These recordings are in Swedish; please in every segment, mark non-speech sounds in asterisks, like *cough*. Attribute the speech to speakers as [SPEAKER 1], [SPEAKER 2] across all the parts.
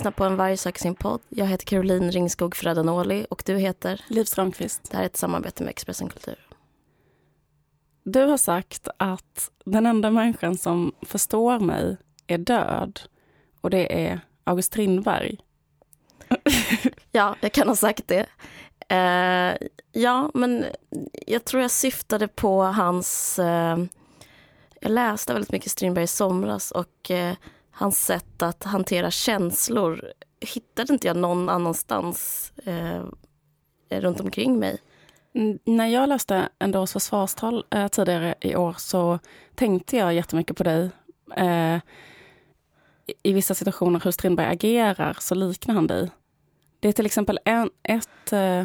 [SPEAKER 1] lyssnar på En varg söker sin podd. Jag heter Caroline Ringskog Fredanoli och du heter?
[SPEAKER 2] Liv Strömqvist.
[SPEAKER 1] Det här är ett samarbete med Expressen Kultur.
[SPEAKER 2] Du har sagt att den enda människan som förstår mig är död och det är August Strindberg. *laughs*
[SPEAKER 1] ja, jag kan ha sagt det. Uh, ja, men jag tror jag syftade på hans... Uh, jag läste väldigt mycket Strindberg i somras och uh, hans sätt att hantera känslor hittade inte jag någon annanstans eh, runt omkring mig.
[SPEAKER 2] Mm, när jag läste Endors försvarstal eh, tidigare i år så tänkte jag jättemycket på dig. Eh, I vissa situationer hur Strindberg agerar så liknar han dig. Det är till exempel en, ett, eh,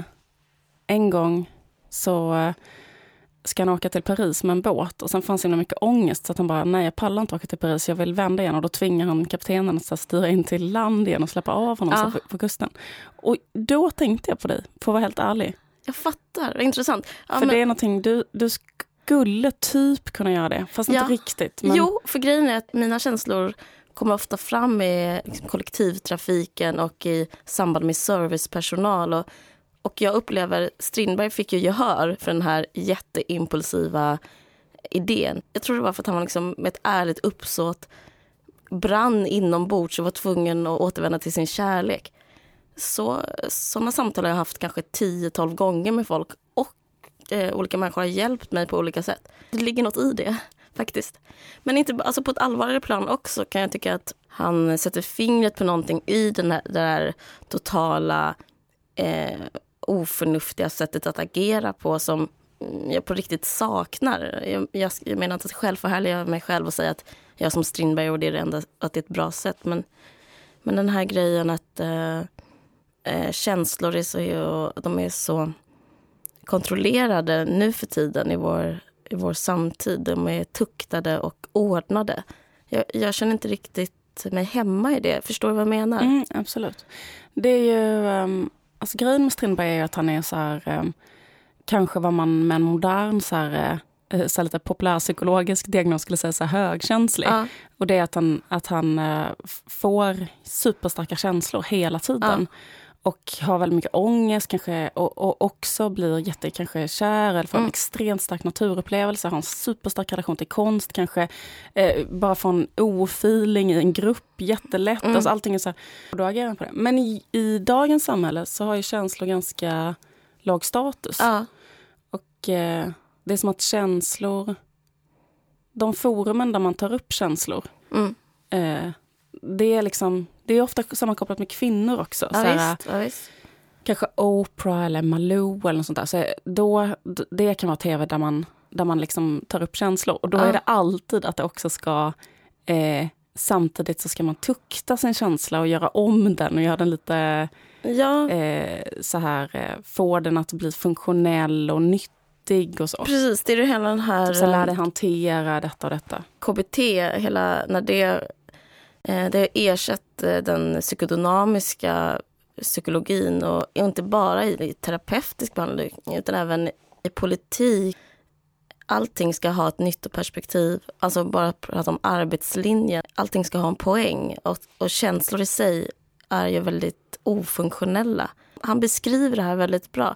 [SPEAKER 2] en gång så eh, ska han åka till Paris med en båt och sen fanns det mycket ångest så att han bara, nej jag pallar inte åka till Paris, jag vill vända igen och då tvingar han kaptenen att styra in till land igen och släppa av honom ja. på, på kusten. Och då tänkte jag på dig, för att vara helt ärlig.
[SPEAKER 1] Jag fattar, vad intressant.
[SPEAKER 2] Ja, för men... det är någonting, du, du skulle typ kunna göra det, fast ja. inte riktigt.
[SPEAKER 1] Men... Jo, för grejen är att mina känslor kommer ofta fram i liksom, kollektivtrafiken och i samband med servicepersonal. Och, och jag upplever, Strindberg fick ju gehör för den här jätteimpulsiva idén. Jag tror det var för att han var liksom, med ett ärligt uppsåt brann inombords och var tvungen att återvända till sin kärlek. Så, sådana samtal har jag haft kanske 10-12 gånger med folk och eh, olika människor har hjälpt mig på olika sätt. Det ligger något i det *laughs* faktiskt. Men inte, alltså på ett allvarligare plan också kan jag tycka att han sätter fingret på någonting i den här, det där totala eh, oförnuftiga sättet att agera på som jag på riktigt saknar. Jag, jag, jag menar inte att självförhärliga mig själv och säga att jag som Strindberg och det är det enda, att det är ett bra sätt. Men, men den här grejen att eh, eh, känslor är så, de är så kontrollerade nu för tiden i vår, i vår samtid. De är tuktade och ordnade. Jag, jag känner inte riktigt mig hemma i det. Förstår du vad jag menar?
[SPEAKER 2] Mm, absolut. Det är ju... Um, alltså grejen med Strindberg är att han är så här... Um, kanske vad man med en modern så här, uh, så här lite populärpsykologisk diagnos skulle säga så här, högkänslig. Ja. Och det är att han, att han får superstarka känslor hela tiden. Ja och har väldigt mycket ångest kanske och, och också blir jätte kanske kär eller får en mm. extremt stark naturupplevelse, har en superstark relation till konst kanske. Eh, bara får en ofeeling i en grupp jättelätt. Mm. Alltså allting är så här, och då agerar man på det. Men i, i, dagens samhälle så har ju känslor ganska låg status.
[SPEAKER 1] Ja.
[SPEAKER 2] Och eh, det är som att känslor, de forumen där man tar upp känslor,
[SPEAKER 1] mm.
[SPEAKER 2] eh, det är liksom det är ofta sammankopplat med kvinnor också.
[SPEAKER 1] Ja, Såhär, visst, ja, visst.
[SPEAKER 2] Kanske Oprah eller Malou eller något sånt där. Så då, det kan vara tv där man, där man liksom tar upp känslor. Och då ja. är det alltid att det också ska eh, Samtidigt så ska man tukta sin känsla och göra om den och göra den lite
[SPEAKER 1] ja.
[SPEAKER 2] eh, så här, eh, få den att bli funktionell och nyttig och så.
[SPEAKER 1] Precis, det är det hela den här...
[SPEAKER 2] Så lär dig hantera detta och detta.
[SPEAKER 1] KBT, hela, när det Eh, Eh, det har ersatt eh, den psykodynamiska psykologin och inte bara i terapeutisk behandling utan även i politik. Allting ska ha ett nyttoperspektiv, alltså bara prata om arbetslinjen. Allting ska ha en poäng och, och känslor i sig är ju väldigt ofunktionella. Han beskriver det här väldigt bra.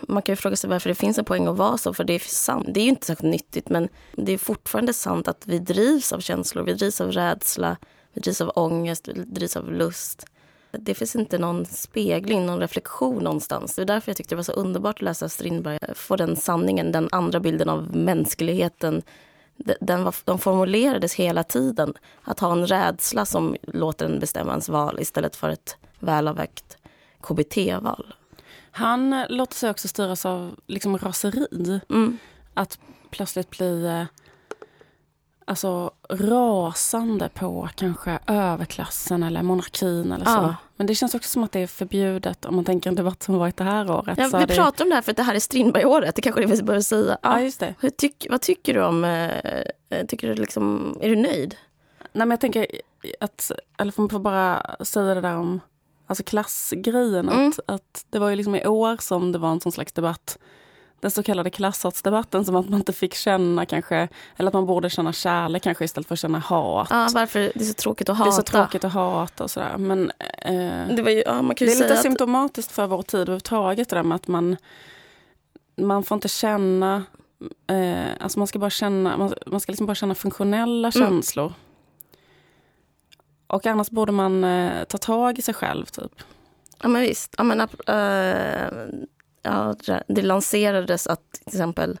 [SPEAKER 1] Man kan ju fråga sig varför det finns en poäng att vara så, för det är sant. Det är ju inte särskilt nyttigt, men det är fortfarande sant att vi drivs av känslor, vi drivs av rädsla, vi drivs av ångest, vi drivs av lust. Det finns inte någon spegling, någon reflektion någonstans. Det är därför jag tyckte det var så underbart att läsa Strindberg. Få den sanningen, den andra bilden av mänskligheten. Den var, de formulerades hela tiden. Att ha en rädsla som låter en bestämma ens val istället för ett välavvägt KBT-val.
[SPEAKER 2] Han låter sig också styras av liksom raseri.
[SPEAKER 1] Mm.
[SPEAKER 2] Att plötsligt bli eh, alltså, rasande på kanske överklassen eller monarkin eller så. Ja. Men det känns också som att det är förbjudet om man tänker en debatt som varit det här året.
[SPEAKER 1] Ja, vi
[SPEAKER 2] det...
[SPEAKER 1] pratar om det här för att det här är Strindberg-året, det kanske det vi behöver säga.
[SPEAKER 2] Ja, just det.
[SPEAKER 1] Hur tyck, vad tycker du om, eh, tycker du liksom, är du nöjd?
[SPEAKER 2] Nej men jag tänker att, eller får man bara säga det där om alltså klassgrejen, mm. att, att det var ju liksom i år som det var en sån slags debatt den så kallade klasshatsdebatten som att man inte fick känna kanske, eller att man borde känna kärlek kanske istället för att känna hat.
[SPEAKER 1] Ja, varför det är så tråkigt att hata.
[SPEAKER 2] Det är så tråkigt att hata och sådär. Men, eh,
[SPEAKER 1] det, var ju, ja, man kan
[SPEAKER 2] det är lite
[SPEAKER 1] att...
[SPEAKER 2] symptomatiskt för vår tid överhuvudtaget det där med att man, man får inte känna, eh, alltså man ska bara känna, man, man ska liksom bara känna funktionella mm. känslor. Och annars borde man eh, ta tag i sig själv typ.
[SPEAKER 1] Ja men visst. Ja, men, äh, ja, det lanserades att till exempel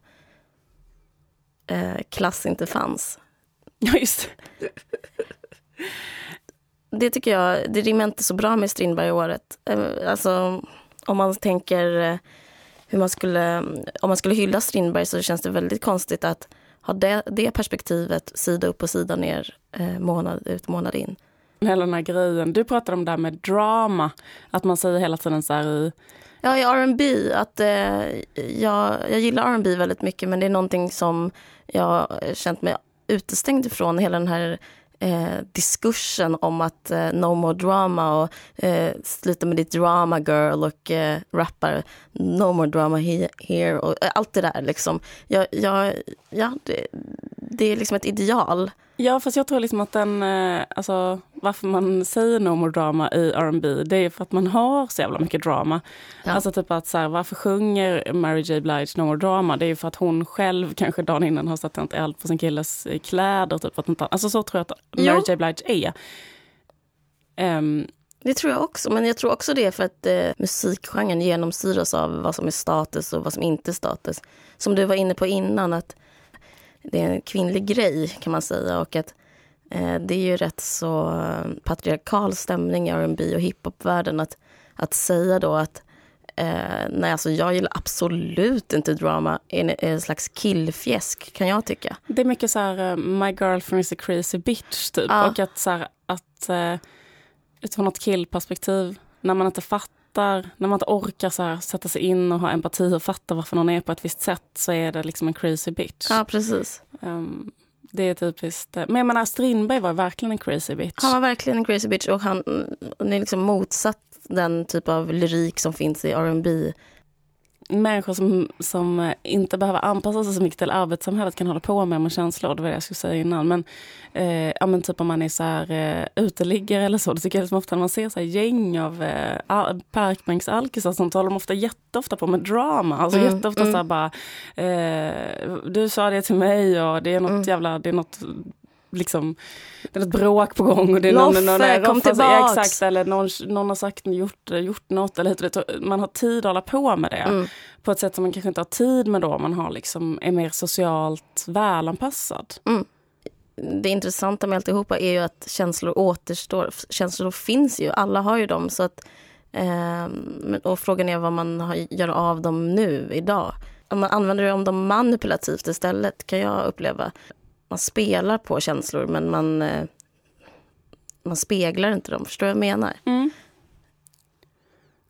[SPEAKER 1] äh, klass inte fanns. *laughs*
[SPEAKER 2] Ja, just
[SPEAKER 1] det. tycker jag, det rimmar inte så bra med Strindberg-året. Äh, alltså, om man tänker hur man skulle, om man skulle hylla Strindberg så känns det väldigt konstigt att ha det, det perspektivet sida upp och sida ner månad ut månad in
[SPEAKER 2] hela den här grejen. Du pratade om det här med drama, att man säger hela tiden så här i...
[SPEAKER 1] Ja, i R&B att eh, jag, jag gillar R&B väldigt mycket men det är någonting som jag känt mig utestängd ifrån, hela den här eh, diskursen om att eh, no more drama och eh, sluta med ditt drama girl och eh, rappar no more drama he here och eh, allt det där liksom. Jag, jag, ja, det, det är liksom ett ideal
[SPEAKER 2] Ja, fast jag tror liksom att den, eh, alltså varför man säger no more drama i R&B det är för att man har så jävla mycket drama. Ja. Alltså typ att så här, varför sjunger Mary J Blige no more drama? Det är för att hon själv kanske dagen innan har satt eld på sin killes eh, kläder. Typ, att alltså så tror jag att Mary J Blige är. Um,
[SPEAKER 1] det tror jag också, men jag tror också det är för att eh, musikgenren genomsyras av vad som är status och vad som inte är status. Som du var inne på innan, att det är en kvinnlig grej kan man säga och att det är ju rätt så patriarkal stämning i R&B och hiphopvärlden att, att säga då att eh, nej, alltså jag gillar absolut inte drama, en, en slags killfjäsk kan jag tycka.
[SPEAKER 2] Det är mycket så här, uh, my girlfriend is a crazy bitch typ ja. och att så här, att uh, utifrån ett killperspektiv när man inte fattar fattar, när man inte orkar så här, sätta sig in och ha empati och fatta varför någon är på ett visst sätt så är det liksom en crazy bitch.
[SPEAKER 1] Ja, precis.
[SPEAKER 2] Um, det är typiskt. Men jag menar, Strindberg var verkligen en crazy bitch.
[SPEAKER 1] Han var verkligen en crazy bitch och han är liksom motsatt den typ av lyrik som finns i R&B
[SPEAKER 2] människor som, som inte behöver anpassa sig så mycket till arbetssamhället kan hålla på med med känslor. Det var det jag skulle säga innan. Men, eh, ja, men typ om man är så här, eh, uteliggare eller så. Det tycker jag liksom ofta när man ser så gäng av eh, parkbänksalkisar sånt håller de ofta jätteofta på med drama. Alltså mm, jätteofta mm. så här bara, eh, du sa det till mig och det är något mm. jävla, det är något liksom, det är ett bråk på gång och det är
[SPEAKER 1] Loffe, någon, någon, kom tillbaks!
[SPEAKER 2] Exakt, eller någon, någon har sagt, gjort, gjort något, eller man har tid att hålla på med det. Mm. På ett sätt som man kanske inte har tid med då, man har liksom, är mer socialt välanpassad.
[SPEAKER 1] Mm. Det intressanta med alltihopa är ju att känslor återstår. Känslor finns ju, alla har ju dem. Så att, eh, och frågan är vad man har, gör av dem nu, idag. Om man använder dem manipulativt istället kan jag uppleva man spelar på känslor men man, eh, man speglar inte dem. Förstår du vad jag menar?
[SPEAKER 2] Mm.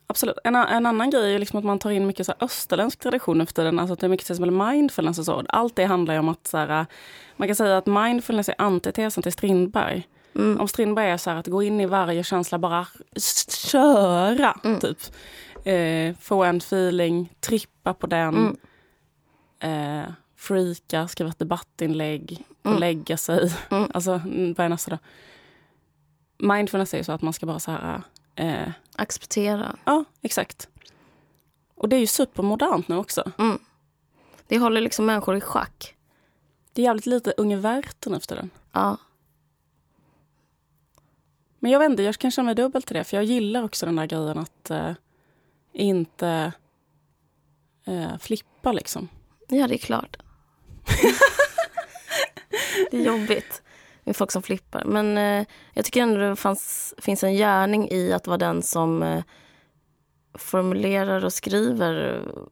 [SPEAKER 2] Absolut. En, en, annan grej är liksom att man tar in mycket så här österländsk tradition nu för tiden. Alltså att det är mycket till exempel mindfulness och så. Allt det handlar ju om att så här, man kan säga att mindfulness är antitesen till Strindberg. Mm. Om Strindberg är så här att gå in i varje känsla, bara köra. Mm. Typ. Eh, få en feeling, trippa på den. Mm. Eh, freaka, skriva ett debattinlägg och mm. lägga sig. Mm. *laughs* Alltså, mm, är nästa då? Mindfulness är ju så att man ska bara så här... Eh,
[SPEAKER 1] Acceptera.
[SPEAKER 2] Ja, exakt. Och det är ju supermodernt nu också.
[SPEAKER 1] Mm. Det håller liksom människor i schack.
[SPEAKER 2] Det är jävligt lite Unge Werther nu för tiden.
[SPEAKER 1] Ja.
[SPEAKER 2] Men jag vet inte, jag kan känna mig dubbelt till det. För jag gillar också den där grejen att eh, inte eh, flippa liksom.
[SPEAKER 1] Ja, det är klart det är jobbigt med folk som flippar. Men eh, jag tycker ändå det fanns, finns en gärning i att vara den som eh, formulerar och skriver eh,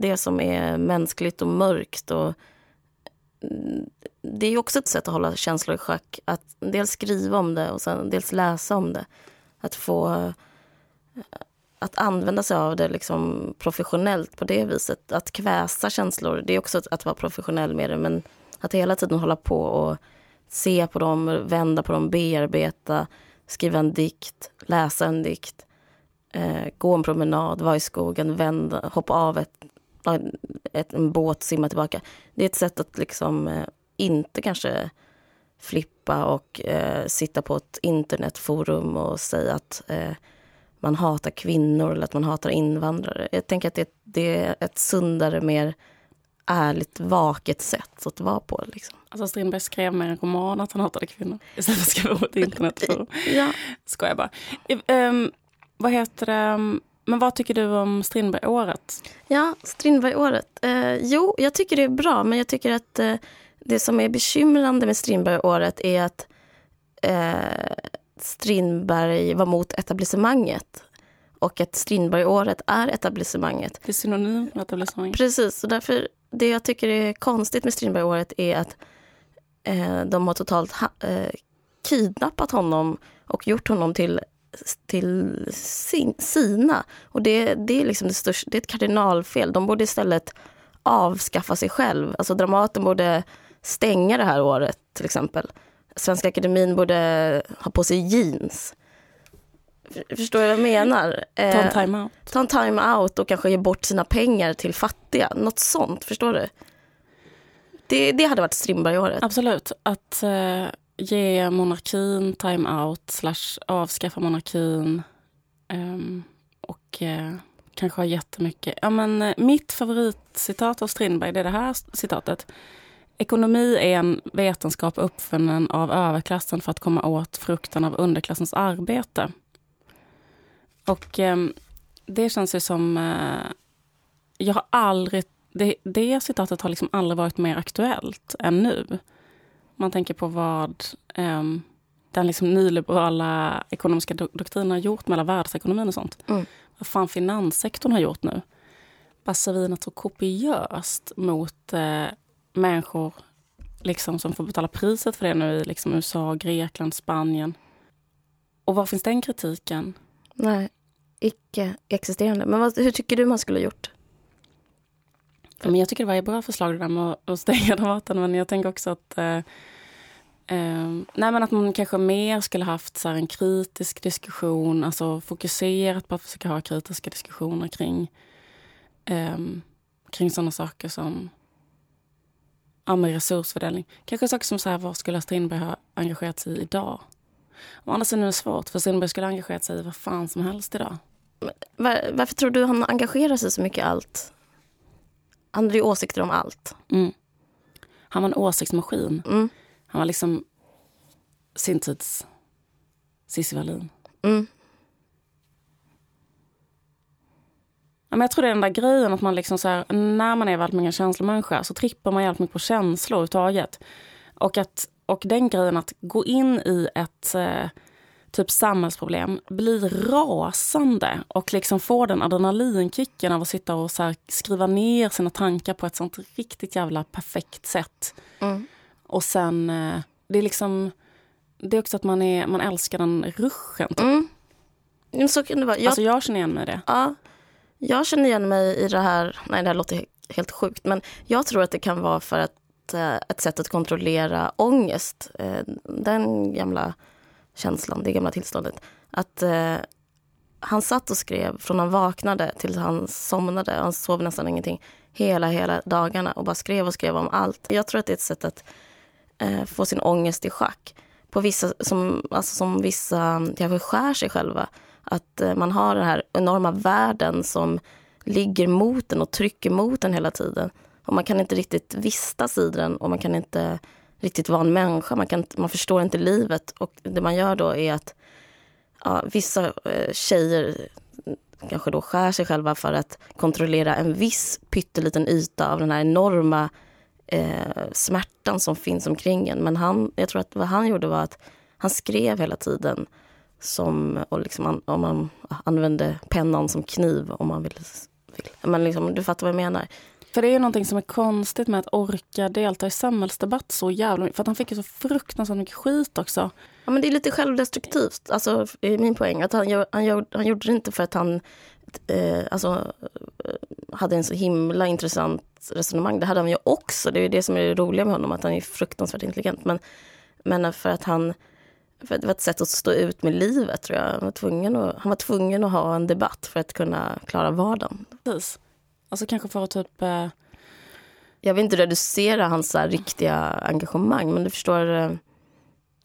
[SPEAKER 1] det som är mänskligt och mörkt. Och, mm, det är också ett sätt att hålla känslor i schack. Att dels skriva om det och sen dels läsa om det. Att få eh, att använda sig av det liksom professionellt på det viset. Att kväsa känslor, det är också att vara professionell med det. Men att hela tiden hålla på och se på dem, vända på dem, bearbeta, skriva en dikt, läsa en dikt, eh, gå en promenad, vara i skogen, vända, hoppa av ett ett, en båt simma tillbaka. Det är ett sätt att liksom eh, inte kanske flippa och eh, sitta på ett internetforum och säga att eh, man hatar kvinnor eller att man hatar invandrare. Jag tänker att det, det är ett sundare, mer ärligt, vaket sätt att vara på. Liksom.
[SPEAKER 2] Alltså Strindberg skrev med en roman att han hatade kvinnor *laughs* istället för att skriva på ett internetforum. *laughs*
[SPEAKER 1] ja.
[SPEAKER 2] Skojar bara. Um, vad heter det? Men vad tycker du om Strindbergåret?
[SPEAKER 1] Ja, Strindbergåret. Eh, jo, jag tycker det är bra, men jag tycker att eh, det som är bekymrande med Strindbergåret är att eh, Strindberg var mot etablissemanget. Och att Strindbergåret är etablissemanget.
[SPEAKER 2] Det är synonymt med etablissemanget.
[SPEAKER 1] Precis, och därför det jag tycker är konstigt med Strindbergåret är att eh, de har totalt ha, eh, kidnappat honom och gjort honom till till sin, sina. Och det, det är liksom det största, det är ett kardinalfel. De borde istället avskaffa sig själv. Alltså Dramaten borde stänga det här året till exempel. Svenska Akademin borde ha på sig jeans. Förstår du vad jag menar?
[SPEAKER 2] Ta en eh, time-out.
[SPEAKER 1] Ta en time-out och kanske ge bort sina pengar till fattiga. Något sånt, förstår du? Det, det hade varit Strindbergåret.
[SPEAKER 2] Absolut. Att eh, ge monarkin time-out slash avskaffa monarkin. Och eh, kanske ha jättemycket... Ja, men, eh, mitt favoritcitat av Strindberg det är det här citatet. Ekonomi är en vetenskap uppfunnen av överklassen för att komma åt frukten av underklassens arbete. Och eh, det känns ju som... Eh, jag har aldrig... Det, det citatet har liksom aldrig varit mer aktuellt än nu. Man tänker på vad eh, den liksom nyliberala ekonomiska doktrinen har gjort med hela världsekonomin och sånt. Mm. Vad fan finanssektorn har gjort nu. Bara så kopiöst mot eh, människor liksom, som får betala priset för det nu i liksom, USA, Grekland, Spanien. Och var finns den kritiken?
[SPEAKER 1] Nej, icke existerande. Men vad, hur tycker du man skulle ha gjort?
[SPEAKER 2] Men jag tycker det var ett bra förslag det där med att stänga *laughs* Dramaten. Men jag tänker också att eh, eh, nej, men att man kanske mer skulle haft så en kritisk diskussion. Alltså fokuserat på att försöka ha kritiska diskussioner kring, eh, kring sådana saker som ja, med resursfördelning. Kanske saker som så här, vad skulle Strindberg ha engagerat sig i idag? Å andra sidan är det svårt, för Strindberg skulle ha engagerat sig i vad fan som helst idag.
[SPEAKER 1] Var, varför tror du han engagerar sig så mycket i allt? Han hade ju åsikter om allt.
[SPEAKER 2] Mm. Han var en åsiktsmaskin.
[SPEAKER 1] Mm.
[SPEAKER 2] Han var liksom sin tids Cissi Wallin.
[SPEAKER 1] Mm.
[SPEAKER 2] Men jag tror det är den där grejen att man liksom så här, när man är väldigt mycket känslomänniska så trippar man jävligt mycket på känslor överhuvudtaget. Och, att, och den grejen att gå in i ett eh, typ samhällsproblem, bli rasande och liksom få den adrenalinkicken av att sitta och så skriva ner sina tankar på ett sånt riktigt jävla perfekt sätt.
[SPEAKER 1] Mm.
[SPEAKER 2] Och sen, eh, det är liksom, det är också att man, är, man älskar den ruschen. Typ.
[SPEAKER 1] Mm. Så kan det vara.
[SPEAKER 2] Jag, alltså jag känner igen mig i det.
[SPEAKER 1] Ja, jag känner igen mig i det här, nej det här låter helt sjukt, men jag tror att det kan vara för att eh, ett sätt att kontrollera ångest. Eh, den gamla känslan, det gamla tillståndet. Att eh, han satt och skrev från han vaknade till han somnade. Han sov nästan ingenting hela, hela dagarna och bara skrev och skrev om allt. Jag tror att det är ett sätt att eh, få sin ångest i schack. På vissa, som, alltså som vissa kanske skär sig själva. Att eh, man har den här enorma världen som ligger mot en och trycker mot en hela tiden. Och man kan inte riktigt vistas i den och man kan inte riktigt vara en människa. Man, kan, man förstår inte livet. Och det man gör då är att ja, vissa eh, tjejer kanske då skär sig själva för att kontrollera en viss pytteliten yta av den här enorma eh, smärtan som finns omkring en. Men han, jag tror att vad han gjorde var att han skrev hela tiden som, och liksom, om man använde pennan som kniv om man vill. vill. Men liksom, du fattar vad jag menar.
[SPEAKER 2] För det är någonting som är konstigt med att orka delta i samhällsdebatt så jävla mycket. För att han fick ju så fruktansvärt mycket skit också.
[SPEAKER 1] Ja men det är lite självdestruktivt, alltså är min poäng. Att han, han, han gjorde det inte för att han eh, alltså, eh, hade en så himla intressant resonemang. Det hade han ju också, det är det som är det roliga med honom, att han är fruktansvärt intelligent. Men, men för att han för det var ett sätt att stå ut med livet tror jag. Han var, tvungen att, han var tvungen att ha en debatt för att kunna klara vardagen.
[SPEAKER 2] Precis. Alltså kanske för att typ... Eh...
[SPEAKER 1] Jag vill inte reducera hans så riktiga engagemang, men du förstår. Eh,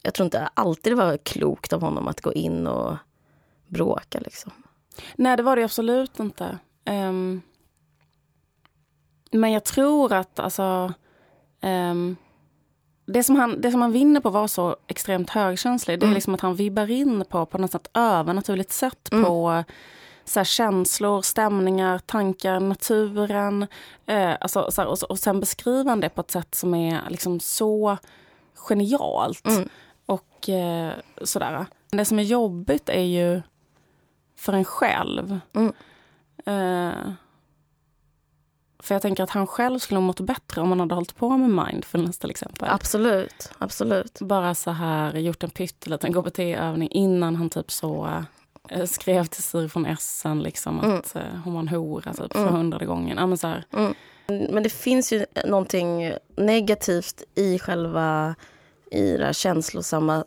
[SPEAKER 1] jag tror inte alltid det var klokt av honom att gå in och bråka. Liksom.
[SPEAKER 2] Nej, det var det absolut inte. Um, men jag tror att alltså... Um, det som, han, det som han vinner på att vara så extremt högkänslig, mm. det är mm. liksom att han vibbar in på, på något sätt övernaturligt sätt mm. på så här, känslor, stämningar, tankar, naturen. Eh, alltså, så här, och, och sen beskriver han det på ett sätt som är liksom så genialt. Mm. Och eh, sådär. Det som är jobbigt är ju för en själv. Mm. Eh, för jag tänker att han själv skulle ha mått bättre om han hade hållit på med mindfulness till exempel.
[SPEAKER 1] Absolut, absolut.
[SPEAKER 2] Bara så här gjort en pytteliten KBT-övning innan han typ så äh, skrev till Siri från Essen liksom mm. att äh, hon var en hora typ för mm. hundrade gången. Ja, men, så mm.
[SPEAKER 1] men det finns ju någonting negativt i själva i det här känslosamma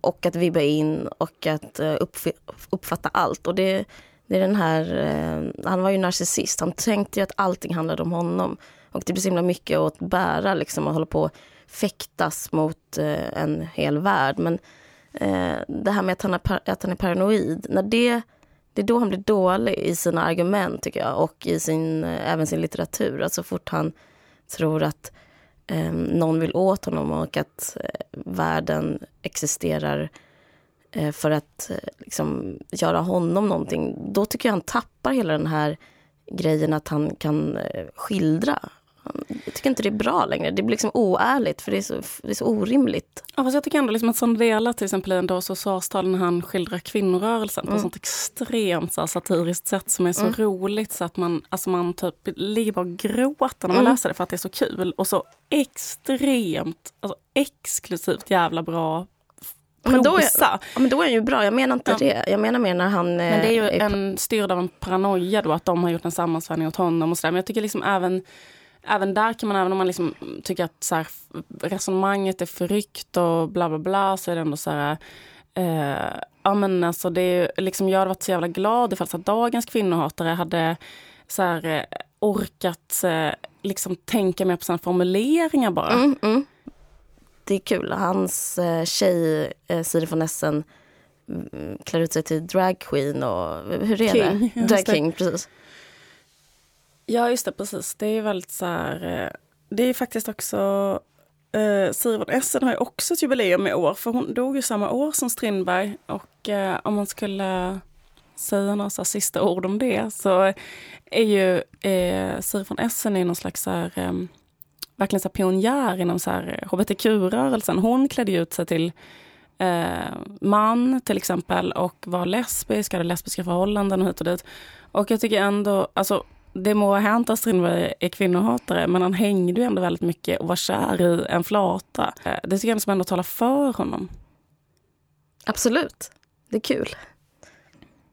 [SPEAKER 1] och att vibba in och att uh, uppfatta allt. Och det det är den här, eh, han var ju narcissist, han tänkte ju att allting handlade om honom. Och det blir så himla mycket att bära liksom, och hålla på och fäktas mot eh, en hel värld. Men eh, det här med att han, är, att han är paranoid, när det, det är då han blir dålig i sina argument tycker jag och i sin, eh, även sin litteratur. Alltså, så fort han tror att eh, någon vill åt honom och att eh, världen existerar Eh, för att eh, liksom, göra honom någonting, då tycker jag han tappar hela den här grejen att han kan eh, skildra. Jag tycker inte det är bra längre. Det blir liksom oärligt för det är så, det är så orimligt.
[SPEAKER 2] Ja, fast jag tycker ändå liksom att sån delar till exempel i en dag försvarstal när han skildrar kvinnorörelsen mm. på ett sånt extremt så satiriskt sätt som är så mm. roligt så att man, alltså man typ ligger bara och gråter när man mm. läser det för att det är så kul och så extremt, alltså exklusivt jävla bra
[SPEAKER 1] men då, är, ja, men då är han ju bra. Jag menar inte ja. det. Jag menar mer när han...
[SPEAKER 2] Men det är ju är en, styrd av en paranoia då, att de har gjort en sammansvärjning åt honom och sådär. Men jag tycker liksom även, även där kan man, även om man liksom tycker att så här, resonemanget är förryckt och bla bla bla, så är det ändå så här... Eh, ja men alltså det är liksom, jag hade varit så jävla glad ifall så dagens kvinnohatare hade så här, eh, orkat eh, liksom tänka mer på sina formuleringar bara. Mm, mm
[SPEAKER 1] det är kul. Hans eh, tjej, eh, Siri von Essen, mm, klär ut sig till dragqueen och hur är king, det? *laughs* Drag king, precis.
[SPEAKER 2] Ja, just det, precis. Det är väldigt så här, eh, det är faktiskt också eh, Siri von Essen har ju också ett jubileum i år, för hon dog ju samma år som Strindberg. Och eh, om man skulle säga några så sista ord om det så är ju eh, Siri von Essen i någon slags så här, eh, verkligen så pionjär inom så hbtq-rörelsen. Hon klädde ut sig till eh, man till exempel och var lesbisk, hade lesbiska förhållanden och hit och dit. Och jag tycker ändå, alltså det må ha hänt att Strindberg är kvinnohatare, men han hängde ju ändå väldigt mycket och var kär i en flata. Eh, det tycker jag som ändå talar för honom.
[SPEAKER 1] Absolut. Det är kul.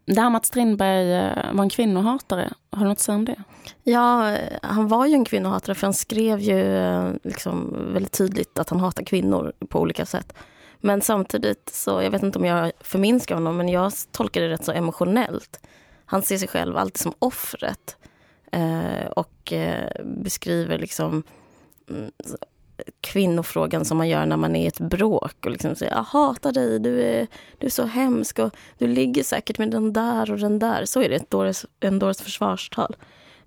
[SPEAKER 2] Det här med att Strindberg eh, var en kvinnohatare, har du något att säga om det?
[SPEAKER 1] Ja, han var ju en kvinnohatare för han skrev ju eh, liksom väldigt tydligt att han hatar kvinnor på olika sätt. Men samtidigt så, jag vet inte om jag förminskar honom, men jag tolkar det rätt så emotionellt. Han ser sig själv alltid som offret eh, och eh, beskriver liksom mm, kvinnofrågan som man gör när man är i ett bråk och liksom säger jag hatar dig, du är, du är så hemsk och du ligger säkert med den där och den där. Så är det ett en dåres försvarstal.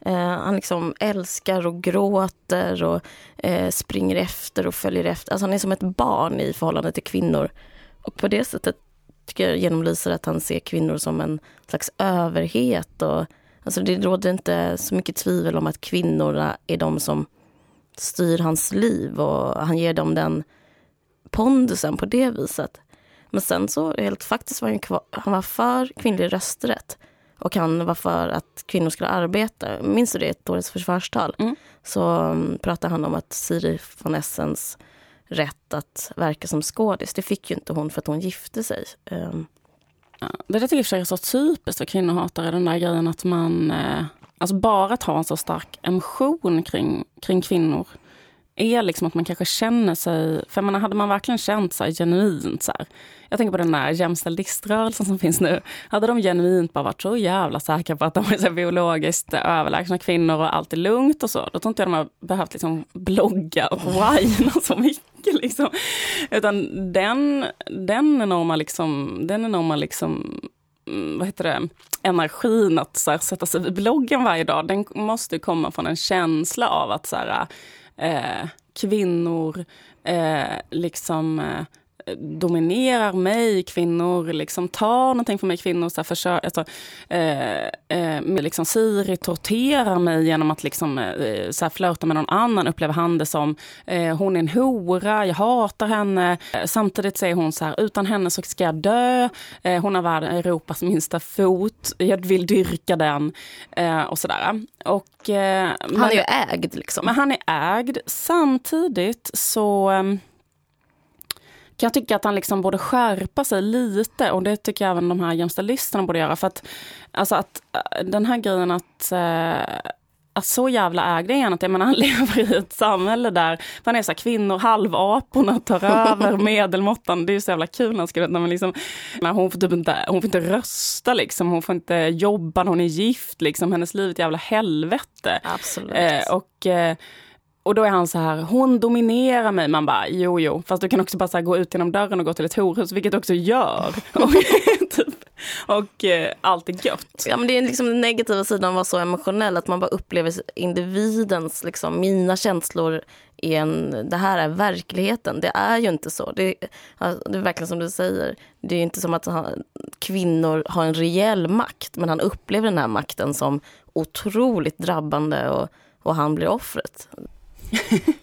[SPEAKER 1] Eh, han liksom älskar och gråter och eh, springer efter och följer efter. Alltså han är som ett barn i förhållande till kvinnor. Och på det sättet tycker jag genomlyser att han ser kvinnor som en slags överhet. Och, alltså det råder inte så mycket tvivel om att kvinnorna är de som styr hans liv och han ger dem den pondusen på det viset. Men sen så helt faktiskt var han, kvar, han var för kvinnlig rösträtt och han var för att kvinnor skulle arbeta. Minns du det, ett årets försvarstal? Mm. Så um, pratade han om att Siri von Essens rätt att verka som skådis, det fick ju inte hon för att hon gifte sig. Um.
[SPEAKER 2] Ja, det där tycker jag är så typiskt för kvinnohatare, den där grejen att man eh, Alltså bara att ha en så stark emotion kring, kring kvinnor är liksom att man kanske känner sig... För man, hade man verkligen känt sig genuint så här, Jag tänker på den där jämställdhetsrörelsen som finns nu. Hade de genuint bara varit så jävla säkra på att de är så biologiskt överlägsna kvinnor och allt är lugnt och så. Då tror inte jag de har behövt liksom blogga och whina så mycket. Liksom. Utan den, den enorma, liksom, den enorma liksom, mm, Mm, vad heter det, energin att så här, sätta sig vid bloggen varje dag, den måste komma från en känsla av att så här, eh, kvinnor eh, liksom eh, dominerar mig, kvinnor liksom tar någonting från mig, kvinnor så här, försör, alltså, eh, eh, liksom Siri torterar mig genom att liksom, eh, så här, flörta med någon annan, upplever han det som eh, hon är en hora, jag hatar henne. Eh, samtidigt säger hon så här, utan henne så ska jag dö. Eh, hon har världen, Europas minsta fot, jag vill dyrka den eh, och sådär. Och,
[SPEAKER 1] han är ju ägd liksom.
[SPEAKER 2] Men han är ägd. Samtidigt så ehm, kan jag tycka att han liksom borde skärpa sig lite och det tycker jag även de här jämställdlisterna borde göra. För att, alltså att äh, den här grejen att äh, att så jävla ägd är han. Jag menar, han *laughs* lever i ett samhälle där man är så här, kvinnor, halvaporna tar *laughs* över medelmåttan. Det är så jävla kul när han skriver att liksom, hon, får typ inte, hon får inte rösta, liksom. hon får inte jobba hon är gift. Liksom. Hennes liv är ett jävla helvete.
[SPEAKER 1] Absolut. Eh,
[SPEAKER 2] och, eh, och då är han så här, hon dominerar mig. Man bara, jo jo, fast du kan också bara gå ut genom dörren och gå till ett horhus, vilket du också gör. *laughs* och, typ, och eh, allt är gött.
[SPEAKER 1] Ja men det är liksom den negativa sidan att vara så emotionell, att man bara upplever individens, liksom, mina känslor är en, det här är verkligheten. Det är ju inte så. Det, det är verkligen som du säger. Det är inte som att han, kvinnor har en reell makt, men han upplever den här makten som otroligt drabbande och, och han blir offret. *laughs*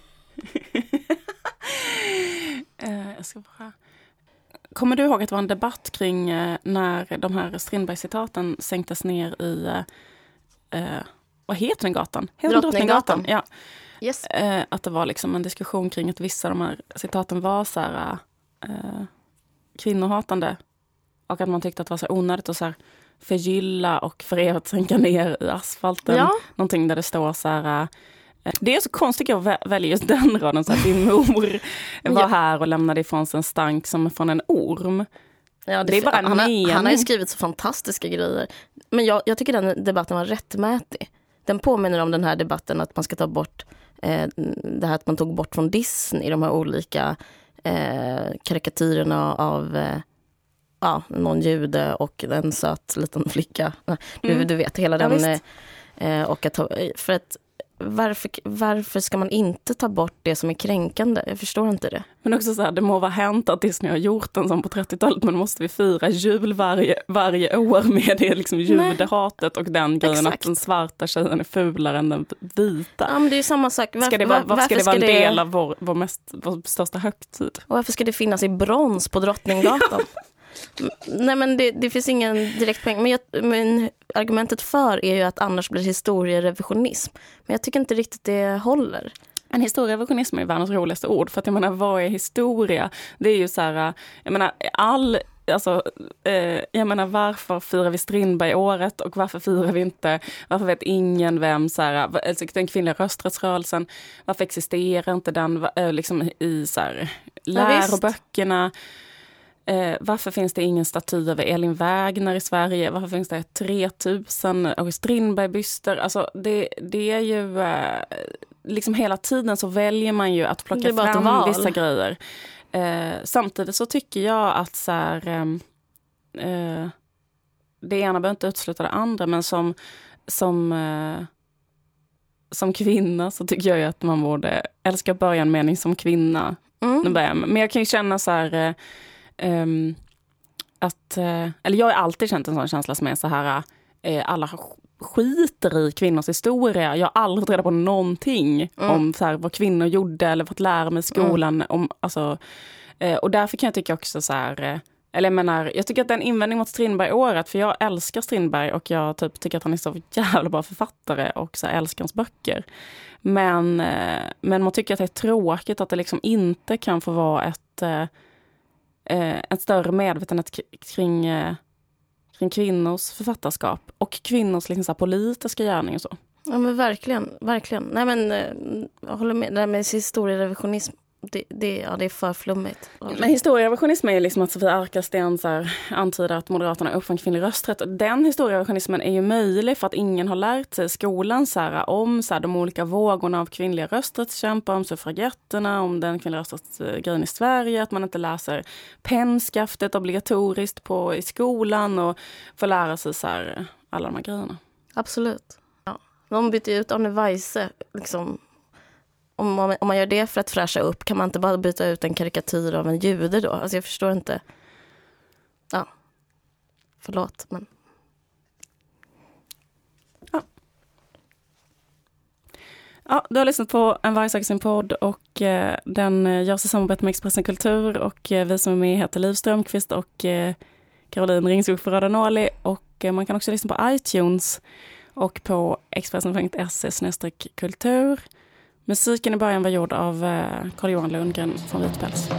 [SPEAKER 2] Eh, jag ska bara... Kommer du ihåg att det var en debatt kring eh, när de här Strindberg-citaten sänktes ner i... Eh, vad heter den gatan?
[SPEAKER 1] Heter Drottninggatan.
[SPEAKER 2] Ja.
[SPEAKER 1] Yes.
[SPEAKER 2] Eh, att det var liksom en diskussion kring att vissa av de här citaten var så här, eh, kvinnohatande. Och att man tyckte att det var så onödigt att så här, förgylla och för evigt sänka ner i asfalten. Ja. Någonting där det står så här det är så konstigt att jag väljer just den *laughs* raden, så att din mor var här och lämnade ifrån sig en stank som från en orm.
[SPEAKER 1] Ja, det, det är bara han, har, han har ju skrivit så fantastiska grejer. Men jag, jag tycker den debatten var rättmätig. Den påminner om den här debatten att man ska ta bort eh, det här att man tog bort från Disney de här olika eh, karikatyrerna av eh, ja, någon jude och en söt liten flicka. Du, mm. du vet, hela den. Ja, eh, och att, för att varför, varför ska man inte ta bort det som är kränkande? Jag förstår inte det.
[SPEAKER 2] Men också så här, det må vara hänt att Disney har gjort en sån på 30-talet, men måste vi fira jul varje, varje år med det liksom judehatet och den grejen Exakt. att den svarta tjejen är fulare än den vita?
[SPEAKER 1] Ja, men det är samma sak.
[SPEAKER 2] Varför, ska det vara, varför ska det vara en del av vår, vår, mest, vår största högtid?
[SPEAKER 1] Och varför ska det finnas i brons på Drottninggatan? *laughs* Nej men det, det, finns ingen direkt poäng. Men, jag, men, argumentet för är ju att annars blir historierevisionism. Men jag tycker inte riktigt det håller.
[SPEAKER 2] En historierevisionism är världens roligaste ord. För att jag menar, vad är historia? Det är ju så här, jag menar, all Alltså, eh, jag menar varför firar vi Strindberg-året och varför firar vi inte, varför vet ingen vem, så här, alltså, den kvinnliga rösträttsrörelsen, varför existerar inte den eh, liksom, i så här, läroböckerna? Ja, Eh, varför finns det ingen staty över Elin Wägner i Sverige? Varför finns det 3000 August Strindberg-byster? Alltså det, det är ju... Eh, liksom hela tiden så väljer man ju att plocka fram vissa grejer. Eh, samtidigt så tycker jag att så här, ehm, eh, det ena behöver inte utesluta det andra, men som, som, eh, som kvinna så tycker jag ju att man borde älska börja en mening som kvinna. Mm. Men jag kan ju känna så här eh, um, att, uh, eller jag har alltid känt en sån känsla som är så här, uh, alla skiter i kvinnors historia. Jag har aldrig fått reda på någonting mm. om så här, vad kvinnor gjorde eller fått lära mig i skolan. Mm. Om, alltså, uh, och därför kan jag tycka också så här, eller jag menar, jag tycker att det är en invändning mot Strindberg-året, för jag älskar Strindberg och jag typ tycker att han är så jävla bra författare och så älskar hans böcker. Men, men man tycker att det är tråkigt att det liksom inte kan få vara ett eh, en större medvetenhet kring, eh, kring kvinnors författarskap och kvinnors liksom, så politiska gärning och så.
[SPEAKER 1] Ja men verkligen, verkligen. Nej men eh, jag håller med. Det där med historierevisionism, det, det, ja, det är för flummigt.
[SPEAKER 2] Men historierevisionism är ju liksom att Sofia Arkelsten antyder att Moderaterna uppfann kvinnlig rösträtt. Den historierevisionismen är ju möjlig för att ingen har lärt sig i skolan så här, om så här, de olika vågorna av kvinnliga rösträttskämpar, om suffragetterna, om den kvinnliga rösträttsgrejen i Sverige, att man inte läser pennskaftet obligatoriskt på, i skolan och får lära sig så här, alla de här grejerna.
[SPEAKER 1] Absolut. Ja. De bytte ut Arne Weise liksom, om man, om man gör det för att fräscha upp, kan man inte bara byta ut en karikatyr av en jude då? Alltså jag förstår inte. Ja, förlåt, men...
[SPEAKER 2] Ja. Ja, du har lyssnat på En varg söker sin podd och eh, den eh, görs i samarbete med Expressen Kultur och eh, vi som är med heter Liv Strömqvist och eh, Caroline Ringskog för Röda och eh, man kan också lyssna på iTunes och på expressen.se kultur. Musiken i början var gjord av eh, Carl-Johan Lundgren från Vitpäls.